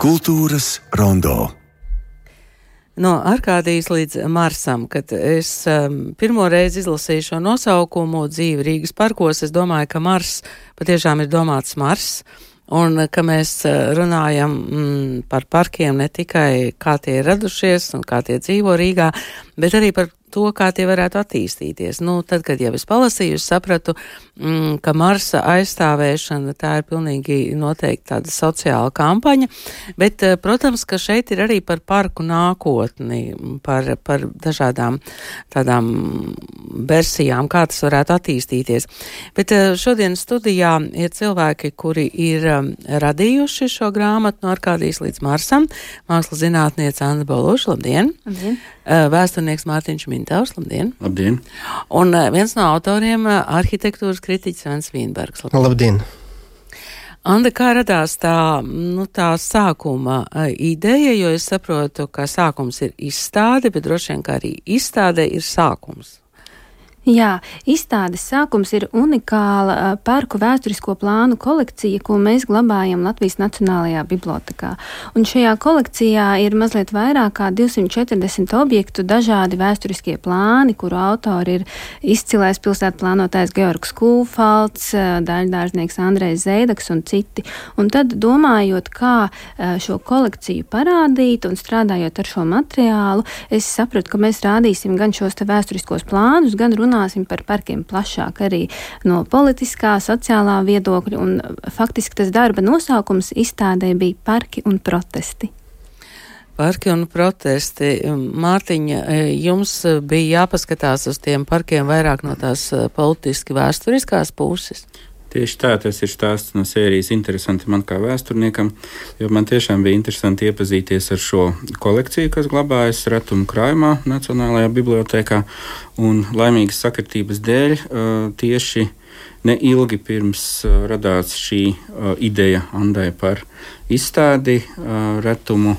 Kultūras rondo. No Arkādijas līdz Marsam, kad es um, pirmo reizi izlasīju šo nosaukumu dzīvi Rīgas parkos, es domāju, ka Mars patiešām ir domāts Mars. Un ka mēs uh, runājam mm, par parkiem ne tikai kā tie ir radušies un kā tie dzīvo Rīgā, bet arī par to, kā tie varētu attīstīties. Nu, tad, kad jau es palasīju, es sapratu, mm, ka Marsa aizstāvēšana tā ir pilnīgi noteikti tāda sociāla kampaņa, bet, eh, protams, ka šeit ir arī par parku nākotni, par, par dažādām tādām versijām, kā tas varētu attīstīties. Bet eh, šodien studijā ir cilvēki, kuri ir um, radījuši šo grāmatu no Arkādijas līdz Marsam. Mākslas zinātniece Anna Boluša, labdien! labdien. Eh, vēsturnieks Mārtiņš Mintāvs, labdien! Labdien! Un eh, viens no autoriem eh, - arhitektūras kritiķis Svens Vīnbergs. Labdien! labdien. Anda, kā radās tā, nu, tā sākuma ideja, jo es saprotu, ka sākums ir izstāde, bet droši vien, arī izstāde ir sākums. Jā, izstādes sākums ir unikāla parku vēsturisko plānu kolekcija, ko mēs glabājam Latvijas Nacionālajā bibliotekā. Un šajā kolekcijā ir mazliet vairāk kā 240 objektu, dažādi vēsturiskie plāni, kuru autori ir izcilais pilsētu plānotājs Georgs Kūfalds, daļdārznieks Andrejs Zeidaks un citi. Un tad domājot, kā šo kolekciju parādīt un strādājot ar šo materiālu, es sapratu, ka mēs rādīsim gan šos vēsturiskos plānus, gan runāsim runāsim par parkiem plašāk arī no politiskā, sociālā viedokļa, un faktiski tas darba nosaukums izstādē bija parki un protesti. Parki un protesti. Mārtiņa, jums bija jāpaskatās uz tiem parkiem vairāk no tās politiski vēsturiskās puses. Tieši tā, tas ir stāsts no sērijas interesanti man kā vēsturniekam, jo man tiešām bija interesanti iepazīties ar šo kolekciju, kas glabājas Ratuma krājumā Nacionālajā bibliotekā, un laimīgas sakritības dēļ tieši neilgi pirms radās šī ideja Andai par izstādi retumu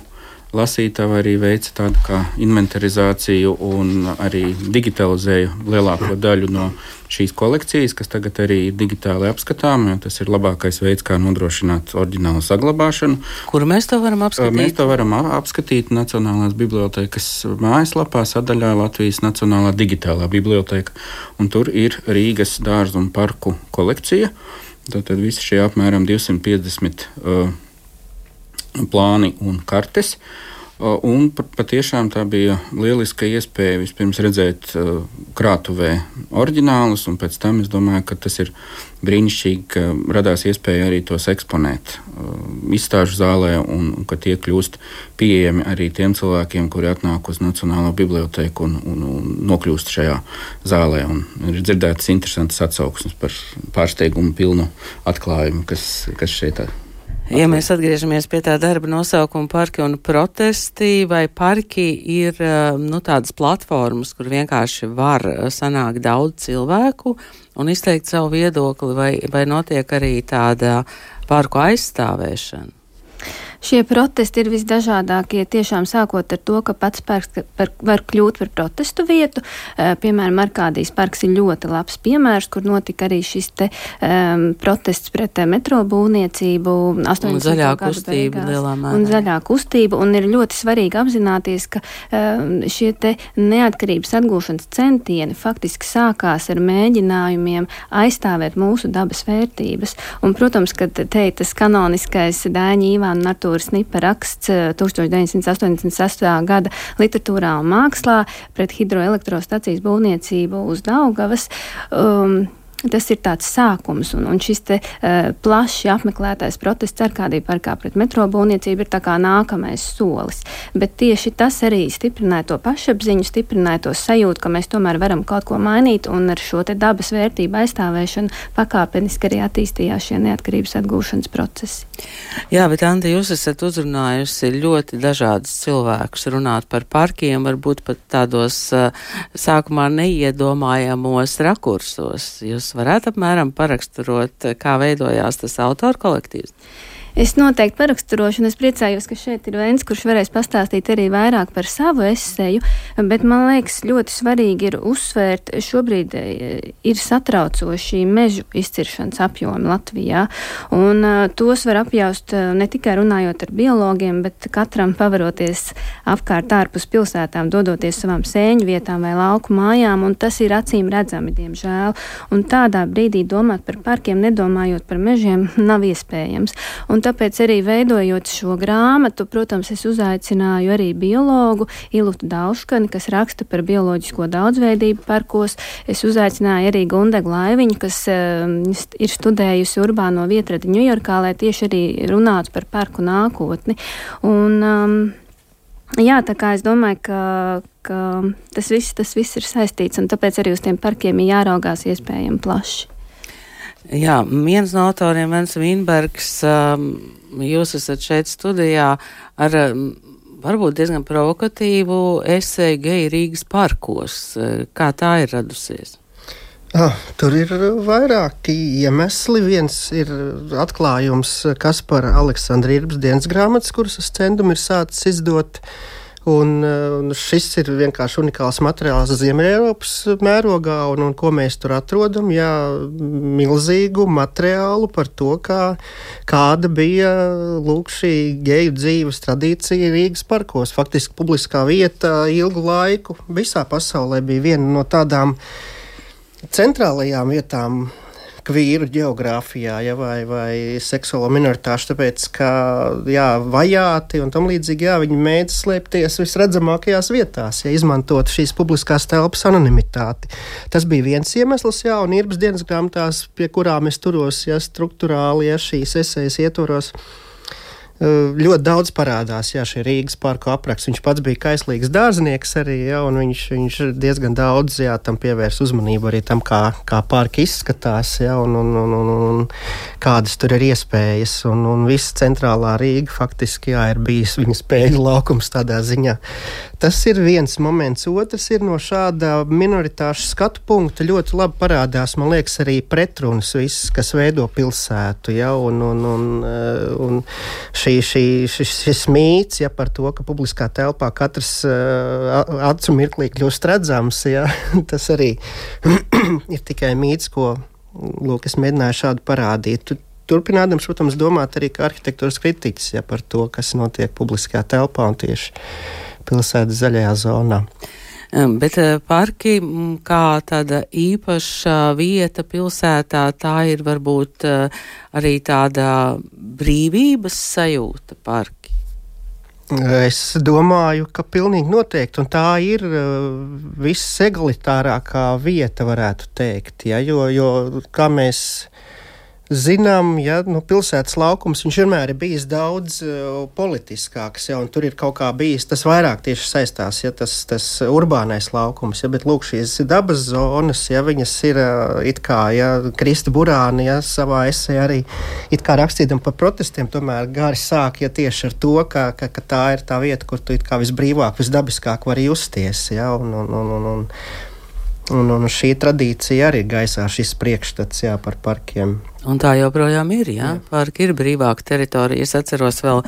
lasītāji arī veica tādu kā inventarizāciju un arī digitalizēja lielāko daļu no šīs kolekcijas, kas tagad arī ir digitāli apskatāma. Tas ir labākais veids, kā nodrošināt oriģinālu saglabāšanu. Kur mēs to varam apskatīt? Mēs to varam apskatīt Nacionālās bibliotekas mājaslapā, sadaļā Latvijas Nacionālā digitālā biblioteka. Un tur ir Rīgas dārzu un parku kolekcija. Tad visi šie apmēram 250 uh, plāni un kartes. Un patiešām tā bija lieliska iespēja vispirms redzēt krātuvē oriģinālus, un pēc tam es domāju, ka tas ir brīnišķīgi, ka radās iespēja arī tos eksponēt izstāžu zālē, un, un ka tie kļūst pieejami arī tiem cilvēkiem, kuri atnāk uz Nacionālo biblioteku un, un, un nokļūst šajā zālē. Un ir dzirdētas interesantas atsauksmes par pārsteigumu pilnu atklājumu, kas, kas šeit ir Ja mēs atgriežamies pie tā darba nosaukuma parki un protesti, vai parki ir eh, nu, tādas platformas, kur vienkārši var eh, sanākt daudz cilvēku un izteikt savu viedokli, vai, vai notiek arī tāda parku aizstāvēšana? Šie protesti ir visdažādākie, tiešām sākot ar to, ka pats parks par, var kļūt par protestu vietu. Piemēram, Arkādijas parks ir ļoti labs piemērs, kur notika arī šis te um, protests pret metro būvniecību 80. Un zaļā kustība lielā mērā. Un zaļā kustība, un ir ļoti svarīgi apzināties, ka um, šie te neatkarības atgūšanas centieni faktiski sākās ar mēģinājumiem aizstāvēt mūsu dabas vērtības. Un, protams, ka te ir tas kanoniskais Dāņa Īvāna Nartu literatūras nipa raksts 1986. Eh, gada literatūrā un mākslā pret hidroelektrostacijas būvniecību uz Daugavas. Um, Tas ir tāds sākums, un, un šis te, uh, plaši apmeklētais protests ar kādī parkā pret metro būvniecību ir tā kā nākamais solis. Bet tieši tas arī stiprināja to pašapziņu, stiprināja to sajūtu, ka mēs tomēr varam kaut ko mainīt, un ar šo te dabas vērtību aizstāvēšanu pakāpeniski arī attīstījās šie neatkarības atgūšanas procesi. Jā, bet Anta, jūs esat uzrunājusi ļoti dažādus cilvēkus runāt par parkiem, varbūt pat tādos uh, sākumā neiedomājamos rakursos. Jūs varētu apmēram paraksturot, kā veidojās tas autoru kolektīvs? Es noteikti paraksturošu, un es priecājos, ka šeit ir viens, kurš varēs pastāstīt arī vairāk par savu eseju, bet man liekas, ļoti svarīgi ir uzsvērt, šobrīd e, ir satraucoši mežu izciršanas apjomi Latvijā, un uh, tos var apjaust uh, ne tikai runājot ar biologiem, bet katram pavaroties apkārt ārpus pilsētām, dodoties savām sēņu vietām vai lauku mājām, tas ir acīm redzami, diemžēl. Un tādā brīdī domāt par parkiem, nedomājot par mežiem, nav iespējams. Un Un tāpēc arī veidojot šo grāmatu, protams, es uzaicināju arī biologu Ilutu Dauškani, kas raksta par bioloģisko daudzveidību parkos. Es uzaicināju arī Gundegu Laiviņu, kas uh, ir studējusi urbāno vietradi Ņujorkā, lai tieši arī runātu par parku nākotni. Un, um, Jā, tā kā es domāju, ka, ka tas, viss, tas viss ir saistīts, un tāpēc arī uz tiem parkiem ir jāraugās iespējami plaši. Jā, viens no autoriem, Vens Vīnbergs, um, jūs esat šeit studijā ar um, varbūt diezgan provokatīvu esēju geju Rīgas parkos. Kā tā ir radusies? Ah, tur ir vairāki iemesli. Viens ir atklājums, kas par Aleksandra Irbas dienas grāmatas, kuras es centumu ir sācis izdot. Uh, Un, eh, un šis ir vienkārši unikāls materiāls Ziemeļ-Eiropas mērogā, un, un ko mēs tur atrodam? Jā, milzīgu materiālu par to, kā, kāda bija lūk, šī geju dzīves tradīcija Rīgas parkos. Faktiski publiskā vieta ilgu laiku visā pasaulē bija viena no tādām centrālajām vietām kvīru geogrāfijā ja, vai, vai seksuālo minoritāšu, tāpēc ka jā, vajāti un tam līdzīgi jā, viņi mēdz slēpties visredzamākajās vietās, ja izmantot šīs publiskās telpas anonimitāti. Tas bija viens iemesls, jā, un Irbas dienas grāmatās, pie kurām es turos, ja struktūrāli, ja šīs esejas ietvaros. Ļoti daudz parādās jā, šī Rīgas parku apraksts. Viņš pats bija kaislīgs dārznieks arī, jā, un viņš, viņš diezgan daudz jā, tam pievērs uzmanību arī tam, kā, kā parki izskatās, jā, un, un, un, un, un kādas tur ir iespējas. Un, un viss centrālā Rīga faktiski jā, ir bijis viņa spēļu laukums tādā ziņā. Tas ir viens moments. Otrs ir no šāda minoritāšu skatu punkta ļoti labi parādās, man liekas, arī pretrunas, viss, kas veido pilsētu. Ja, un, un, un, un šī, šī, šis, šis mīts ja, par to, ka publiskā telpā katrs uh, acu mirklī kļūst redzams, ja, tas arī ir tikai mīts, ko lūk, es mēģināju šādu parādīt. Turpinādams, protams, domāt arī kā arhitektūras kritiķis ja, par to, kas notiek publiskajā telpā un tieši pilsētas zaļajā zonā. Bet eh, parki kā tāda īpaša vieta pilsētā, tā ir varbūt eh, arī tāda brīvības sajūta parki. Es domāju, ka pilnīgi noteikti, un tā ir uh, visegalitārākā vieta, varētu teikt. Ja, jo, jo kā mēs zinām, ja nu, pilsētas laukums vienmēr ir bijis daudz uh, politiskāks, ja, un tur ir kaut kā bijis tas vairāk tieši saistās, ja tas, tas urbānais laukums, ja, bet lūk, šīs dabas zonas, ja viņas ir uh, it kā, ja Krista Burāni, ja savā esē arī it kā rakstītam par protestiem, tomēr gari sāk, ja tieši ar to, ka, ka, ka tā ir tā vieta, kur tu it kā visbrīvāk, visdabiskāk vari justies, ja, un, un, un, un, un Un, un šī tradīcija arī gaisā, šis priekšstats jā, par parkiem. Un tā joprojām ir. Jā? Jā. Parki ir brīvāka teritorija. Es atceros vēl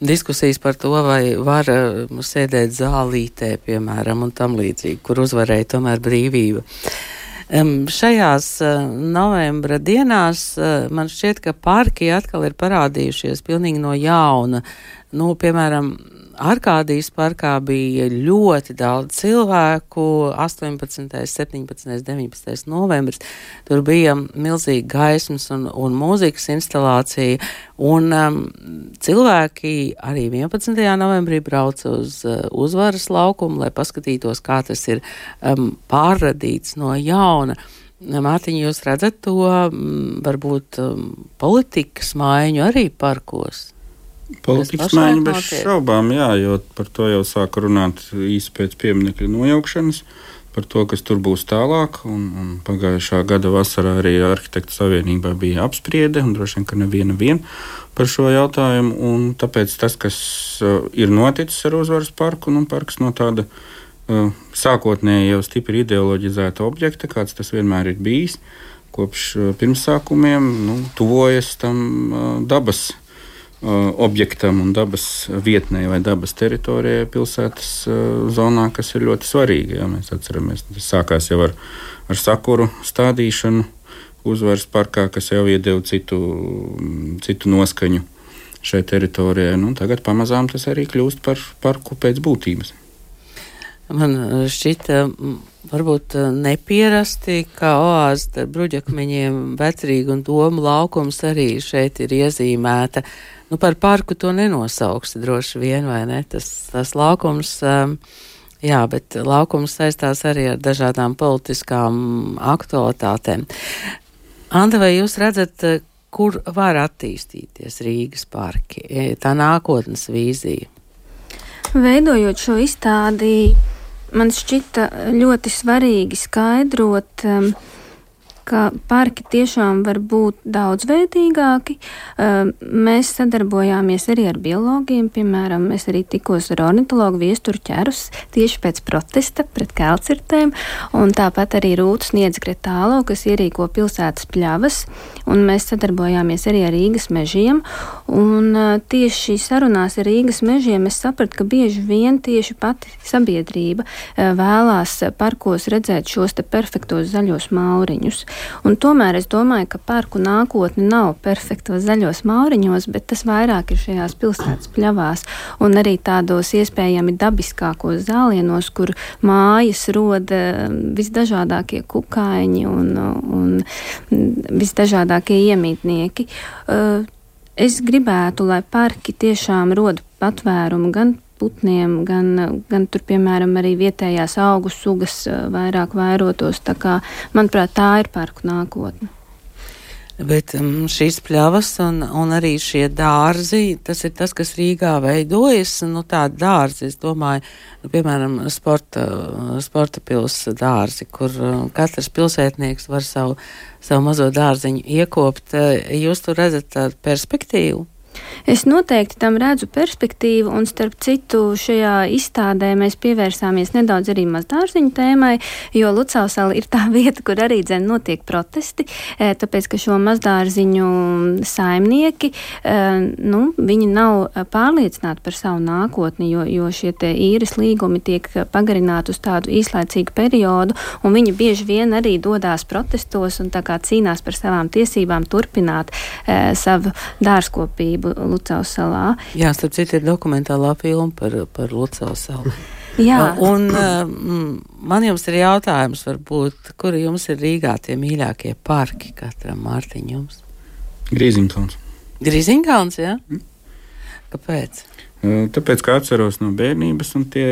diskusijas par to, vai var uh, sēdēt zālītē, piemēram, un tam līdzīgi, kur uzvarēja tomēr brīvība. Um, šajās uh, novembra dienās uh, man šķiet, ka parki atkal ir parādījušies pilnīgi no jauna. Nu, piemēram, Arkādijas parkā bija ļoti daudz cilvēku. 18., 17., 19. novembris. Tur bija milzīga gaismas un, un mūzikas instalācija. Un um, cilvēki arī 11. novembrī brauca uz uh, uzvaras laukumu, lai paskatītos, kā tas ir um, pārradīts no jauna. Mārtiņ, jūs redzat to um, varbūt um, politikas maiņu arī parkos? Politikas maiņa bez šaubām, jā, jo par to jau sāka runāt īsi pēc pieminiekļa nojaukšanas, par to, kas tur būs tālāk. Un, un pagājušā gada vasarā arī Arhitektu savienībā bija apspriede, un droši vien, ka neviena vien par šo jautājumu. Un tāpēc tas, kas uh, ir noticis ar uzvaras parku, nu, parks no tāda uh, sākotnēji jau stipri ideoloģizēta objekta, kāds tas vienmēr ir bijis, kopš uh, pirmsākumiem, nu, tuvojas tam uh, dabas objektam un dabas vietnē vai dabas teritorijai pilsētas zonā, kas ir ļoti svarīgi. Jā, mēs atceramies, tas sākās jau ar, ar sakuru stādīšanu uzvaras parkā, kas jau iedeva citu, citu noskaņu šai teritorijai. Nu, tagad pamazām tas arī kļūst par parku pēc būtības. Man šķita, varbūt nepierasti, kā oāze ar bruģakmeņiem, vecrīgi un domu laukums arī šeit ir iezīmēta. Nu, par parku to nenosauks droši vien, vai ne? Tas, tas laukums, jā, bet laukums saistās arī ar dažādām politiskām aktualitātēm. Anda, vai jūs redzat, kur var attīstīties Rīgas parki, tā nākotnes vīzija? Veidojot šo izstādi, man šķita ļoti svarīgi skaidrot, um, ka parki tiešām var būt daudzveidīgāki. Um, mēs sadarbojāmies arī ar biologiem, piemēram, es arī tikos ar ornitologu viesturu ķerus tieši pēc protesta pret kelcirtēm, un tāpat arī Rūtas Niedz Gretālo, kas ierīko pilsētas pļavas, un mēs sadarbojāmies arī ar Rīgas mežiem, un uh, tieši sarunās ar Rīgas mežiem es sapratu, ka bieži vien tieši pati sabiedrība uh, vēlās parkos redzēt šos te perfektos zaļos mauriņus. Un tomēr es domāju, ka parku nākotne nav perfektos zaļos mauriņos, bet tas vairāk ir šajās pilsētas pļavās un arī tādos iespējami dabiskākos zālienos, kur mājas roda visdažādākie kukaiņi un, un visdažādākie iemītnieki. Es gribētu, lai parki tiešām rod patvērumu gan putniem, gan, gan tur, piemēram, arī vietējās augu sugas eh, vairāk vairotos. Tā kā, manuprāt, tā ir parku nākotne. Bet um, šīs pļavas un, un arī šie dārzi, tas ir tas, kas Rīgā veidojas. Nu, tādi dārzi, es domāju, nu, piemēram, sporta, sporta pils dārzi, kur um, katrs pilsētnieks var savu, savu mazo dārziņu iekopt. Jūs tur redzat tādu perspektīvu? Es noteikti tam redzu perspektīvu, un starp citu šajā izstādē mēs pievērsāmies nedaudz arī mazdārziņu tēmai, jo Lucāsala ir tā vieta, kur arī dzen notiek protesti, eh, tāpēc, ka šo mazdārziņu saimnieki, eh, nu, viņi nav pārliecināti par savu nākotni, jo, jo šie te īres līgumi tiek pagarināti uz tādu īslaicīgu periodu, un viņi bieži vien arī dodās protestos un tā kā cīnās par savām tiesībām turpināt savu dārzkopību Lucavas salā. Jā, starp citu ir dokumentālā filma par, par Lucavas salu. Jā. Un um, man jums ir jautājums, varbūt, kuri jums ir Rīgā tie mīļākie parki katram Mārtiņums? Grīziņkalns. Grīziņkalns, jā? Mm. Kāpēc? Tāpēc, kā atceros no bērnības, un tie,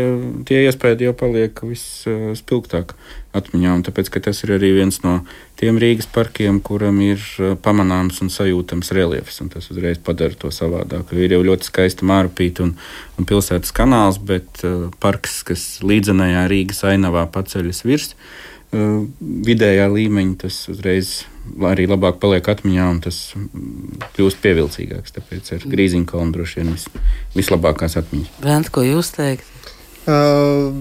tie iespēja jau paliek visspilgtāk atmiņā. Tāpēc, tas ir arī viens no tiem Rīgas parkiem, kuram ir pamanāms un sajūtams reliefs. Un tas uzreiz padara to savādāk. Ir jau ļoti skaista mārupīta un, un pilsētas kanāls, bet uh, parks, kas līdzenajā Rīgas ainavā paceļas virs uh, vidējā līmeņa, tas uzreiz arī labāk paliek atmiņā un tas kļūst pievilcīgāks. Tāpēc ar grīziņu kalnu droši vien vis, vislabākās atmiņas. Brent, ko jūs teikt? Uh,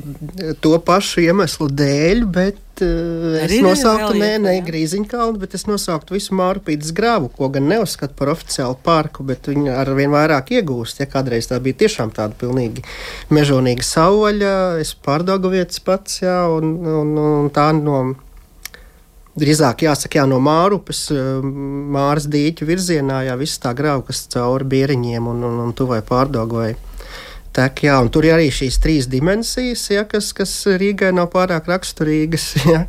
to pašu iemeslu dēļ, bet uh, es nosauktu ne, ne Grīziņkalnu, bet es nosauktu visu Mārupītas grāvu, ko gan neuzskatu par oficiālu parku, bet viņi ar vien vairāk iegūst. Ja kādreiz tā bija tiešām tāda pilnīgi mežonīga sauvaļa, es pārdogu vietas pats, jā, un, un, un tā no Drīzāk jāsaka, jā, no Mārupes, eh, Māras dīķa virzienā, jā, viss tā grauka, kas cauri bieriņiem un, un, un tuvai pārdogoja. Tek, jā, un tur ir arī šīs trīs dimensijas, ja, kas, kas Rīgai nav pārāk raksturīgas. Ja.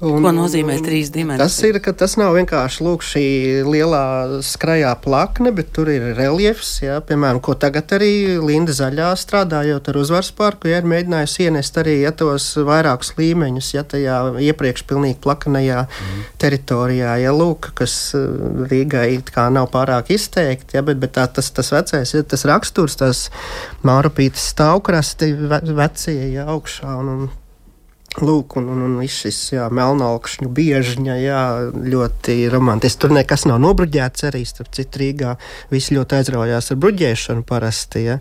Un, Ko nozīmē trīs dimensijas? Tas ir, ka tas nav vienkārši lūk, šī lielā skrajā plakne, bet tur ir reliefs. Jā, piemēram, ko tagad arī Linda Zaļā strādājot ar uzvaras parku, ja ir mēģinājusi ienest arī ja, tos vairākus līmeņus, ja tajā iepriekš pilnīgi plakanajā mm. teritorijā, ja lūk, kas uh, Rīgai nav pārāk izteikti, ja, bet, bet tā, tas, tas vecais, ja, tas raksturs, tas Mārupītas stāvkrasti vecie, ja augšā. Un, un Lūk, un, un, un viss šis jā, melnākšņu biežņa, jā, ļoti romantiski. Tur nekas nav nobruģēts arī, starp citu, Rīgā. Visi ļoti aizraujās ar bruģēšanu parasti, ja,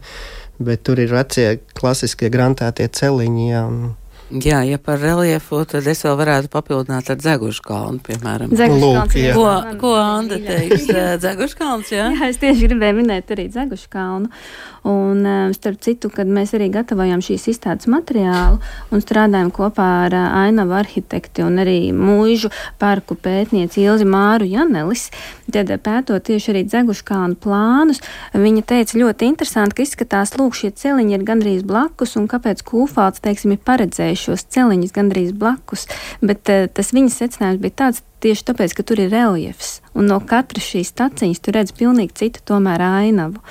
bet tur ir vecie klasiskie grantētie celiņi, jā, un Jā, ja par reliefu, tad es vēl varētu papildināt ar Dzegušu kalnu, piemēram. Lūk, jā. Ko, ko Anda teiks? Dzegušu kalns, jā? Jā, es tieši gribēju minēt arī Dzegušu kalnu. Un, starp citu, kad mēs arī gatavojam šīs izstādes materiālu un strādājam kopā ar Ainavu arhitekti un arī mūžu parku pētnieci Ilzi Māru Janelis, tad pētot tieši arī Dzegušu kalnu plānus, viņa teica ļoti interesanti, ka izskatās, lūk, šie celiņi ir gandrīz blakus un kāpēc Kūfāls, teiksim, ir paredzējis šos celiņus gandrīz blakus, bet uh, tas viņas secinājums bija tāds, tieši tāpēc, ka tur ir reliefs. Un no katras šīs staciņas tu redz pilnīgi citu tomēr ainavu.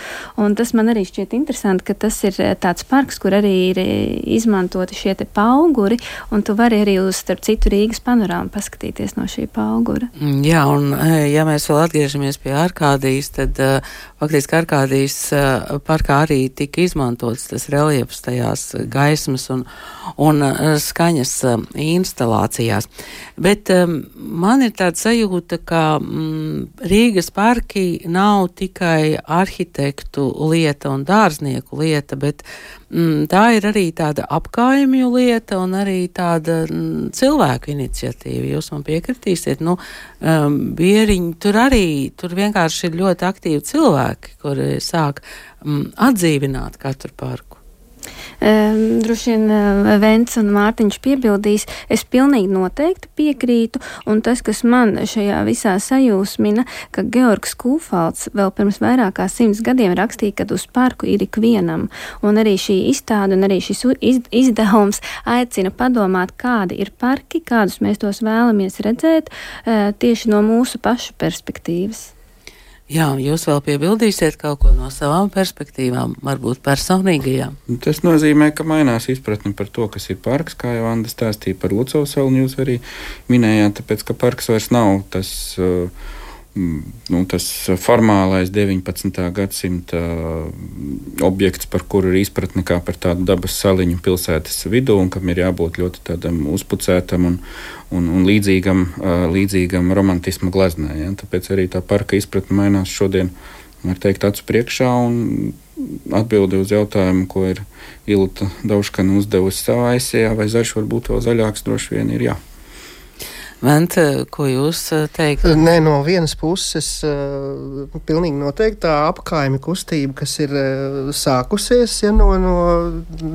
Un tas man arī šķiet interesanti, ka tas ir eh, tāds parks, kur arī ir eh, izmantoti šie te pauguri, un tu vari arī uz, starp citu, Rīgas panorāmu paskatīties no šī paugura. Mm, Jā, un eh, ja mēs vēl atgriežamies pie Arkādijas, tad faktiski Arkādijas parkā arī tika izmantots tas reliefs tajās gaismas un, un skaņas instalācijās. Bet um, man ir tāda sajūta, ka mm, Rīgas parki nav tikai arhitektu lieta un dārznieku lieta, bet mm, tā ir arī tāda apkaimju lieta un arī tāda mm, cilvēku iniciatīva. Jūs man piekritīsiet, nu, um, bieriņi tur arī, tur vienkārši ir ļoti aktīvi cilvēki, kuri sāk mm, atdzīvināt katru parku. Um, droši vien uh, Vents un Mārtiņš piebildīs, es pilnīgi noteikti piekrītu, un tas, kas man šajā visā sajūsmina, ka Georgs Kūfalds vēl pirms vairāk kā simts gadiem rakstīja, ka uz parku ir ikvienam, un arī šī izstāde un arī šis iz, izdevums aicina padomāt, kādi ir parki, kādus mēs tos vēlamies redzēt uh, tieši no mūsu pašu perspektīvas. Jā, jūs vēl piebildīsiet kaut ko no savām perspektīvām, varbūt personīgajām. Tas nozīmē, ka mainās izpratne par to, kas ir parks, kā jau Anna stāstīja par Lucovas salu, jūs arī minējāt, tāpēc, ka parks vairs nav tas. Uh, nu, tas formālais 19. gadsimta objekts, par kuru ir izpratne kā par tādu dabas saliņu pilsētas vidū, un kam ir jābūt ļoti tādam uzpucētam un, un, un līdzīgam, līdzīgam romantisma gleznē. Ja? Tāpēc arī tā parka izpratne mainās šodien, var teikt, acu priekšā. Atbildi uz jautājumu, ko ir Ilta Dauškana uzdevusi savā aizsējā, vai zaļš var būt vēl zaļāks, droši vien ir jā. Vente, ko jūs teiktu? Nē, no vienas puses, uh, pilnīgi noteikti tā apkaimi kustība, kas ir sākusies, ja no, no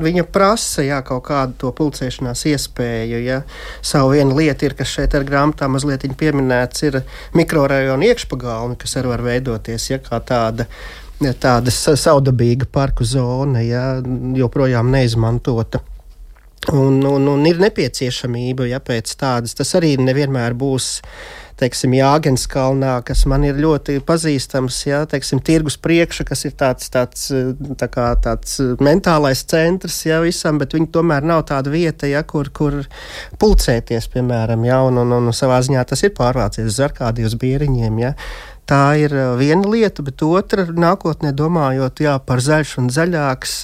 viņa prasa jā, kaut kādu to pulcēšanās iespēju. Ja. Savu vienu lietu ir, kas šeit ar grāmatā mazliet pieminēts, ir mikrorajona iekšpagalmi, kas arī var veidoties ja, kā tāda tāda saudabīga parku zona, ja, joprojām neizmantota. Un, un, un ir nepieciešamība, ja pēc tādas tas arī nevienmēr būs. Teiksim, Jāgens kalnā, kas man ir ļoti pazīstams, ja, teiksim, tirgus priekša, kas ir tāds, tāds, tā kā, tāds mentālais centrs ja, visam, bet viņi tomēr nav tāda vieta, ja, kur, kur pulcēties, piemēram, ja, un, un, un savā ziņā tas ir pārvācies uz arkādiem bieriņiem. Ja. Tā ir viena lieta, bet otra nākotnē domājot jā, par zaļš un zaļāks,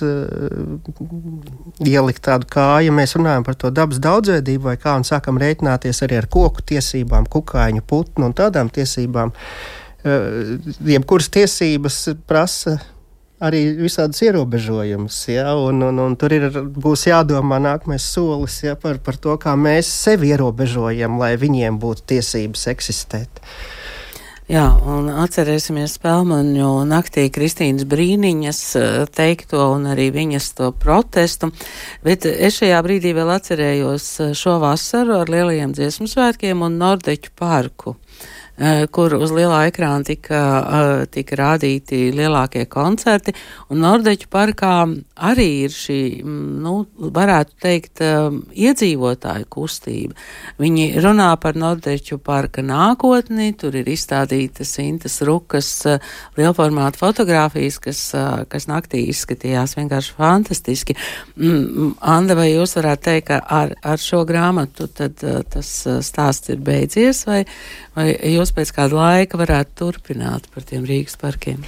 ielikt tādu kāju. Mēs runājam par to dabas daudzveidību, vai kā un sākam rēķināties arī ar koku tiesībām, kukaiņu, putnu un tādām tiesībām. Jebkuras tiesības prasa arī visādas ierobežojumus. Ja, un, un, un tur ir, būs jādomā nākamais solis ja, par, par to, kā mēs sevi ierobežojam, lai viņiem būtu tiesības eksistēt. Jā, un atcerēsimies Spēlmaņu naktī Kristīnas Brīniņas teikto un arī viņas to protestu, bet es šajā brīdī vēl atcerējos šo vasaru ar lielajiem dziesmu svētkiem un Nordeķu parku. Eh, kur uz lielā ekrāna tika, eh, tika rādīti lielākie koncerti. Un Nordeķu parkā arī ir šī, mm, nu, varētu teikt, eh, iedzīvotāju kustība. Viņi runā par Nordeķu parka nākotni, tur ir izstādītas Intas Rukas lielformāta fotografijas, kas, kas naktī izskatījās vienkārši fantastiski. Mm, Anda, vai jūs varētu teikt, ka ar, ar šo grāmatu tad tas stāsts ir beidzies, vai, vai jūs pēc kāda laika varētu turpināt par tiem Rīgas parkiem?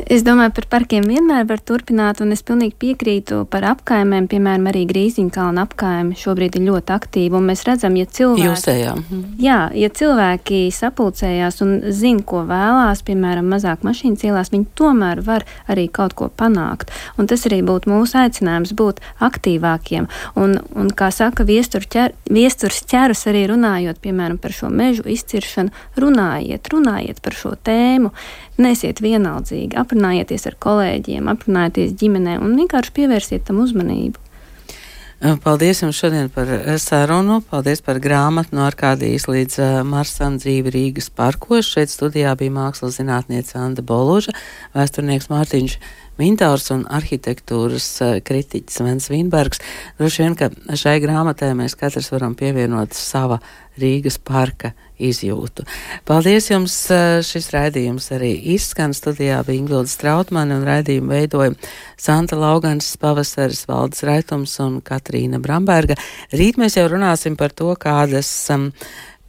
Es domāju, par parkiem vienmēr var turpināt, un es pilnīgi piekrītu par apkaimēm. Piemēram, arī Grīziņkalna apkaime šobrīd ir ļoti aktīva, un mēs redzam, ja cilvēki. Jūsējā. Jā, ja cilvēki sapulcējās un zina, ko vēlās, piemēram, mazāk mašīnas ielās, viņi tomēr var arī kaut ko panākt. Un tas arī būtu mūsu aicinājums būt aktīvākiem. Un, un kā saka viestur ķer, viesturs ķerus, arī runājot, piemēram, par šo mežu izciršanu, runājiet, runājiet par šo tēmu. Nesiet vienaldzīgi, aprunājieties ar kolēģiem, aprunājieties ģimenē un vienkārši pievērsiet tam uzmanību. Paldies jums šodien par sarunu. Paldies par grāmatu no Arkādijas līdz Marsam dzīvi Rīgas parkos. Šeit studijā bija mākslas zinātniece Anda Boluža, vēsturnieks Mārtiņš Mintārs un arhitektūras kritiķis Vens Vinbergs. Droši vien, ka šai grāmatai mēs katrs varam pievienot sava Rīgas parka izjūtu. Paldies jums! Šis raidījums arī izskan studijā bija Ingvilda Strautmane un raidījumu veidoja Santa Laugans, Pavasaris, Valdes Raitums un Katrīna Bramberga. Rīt mēs jau runāsim par to, kādas um,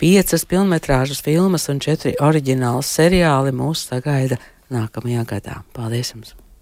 piecas pilnmetrāžas filmas un četri oriģināli seriāli mūs sagaida nākamajā gadā. Paldies jums!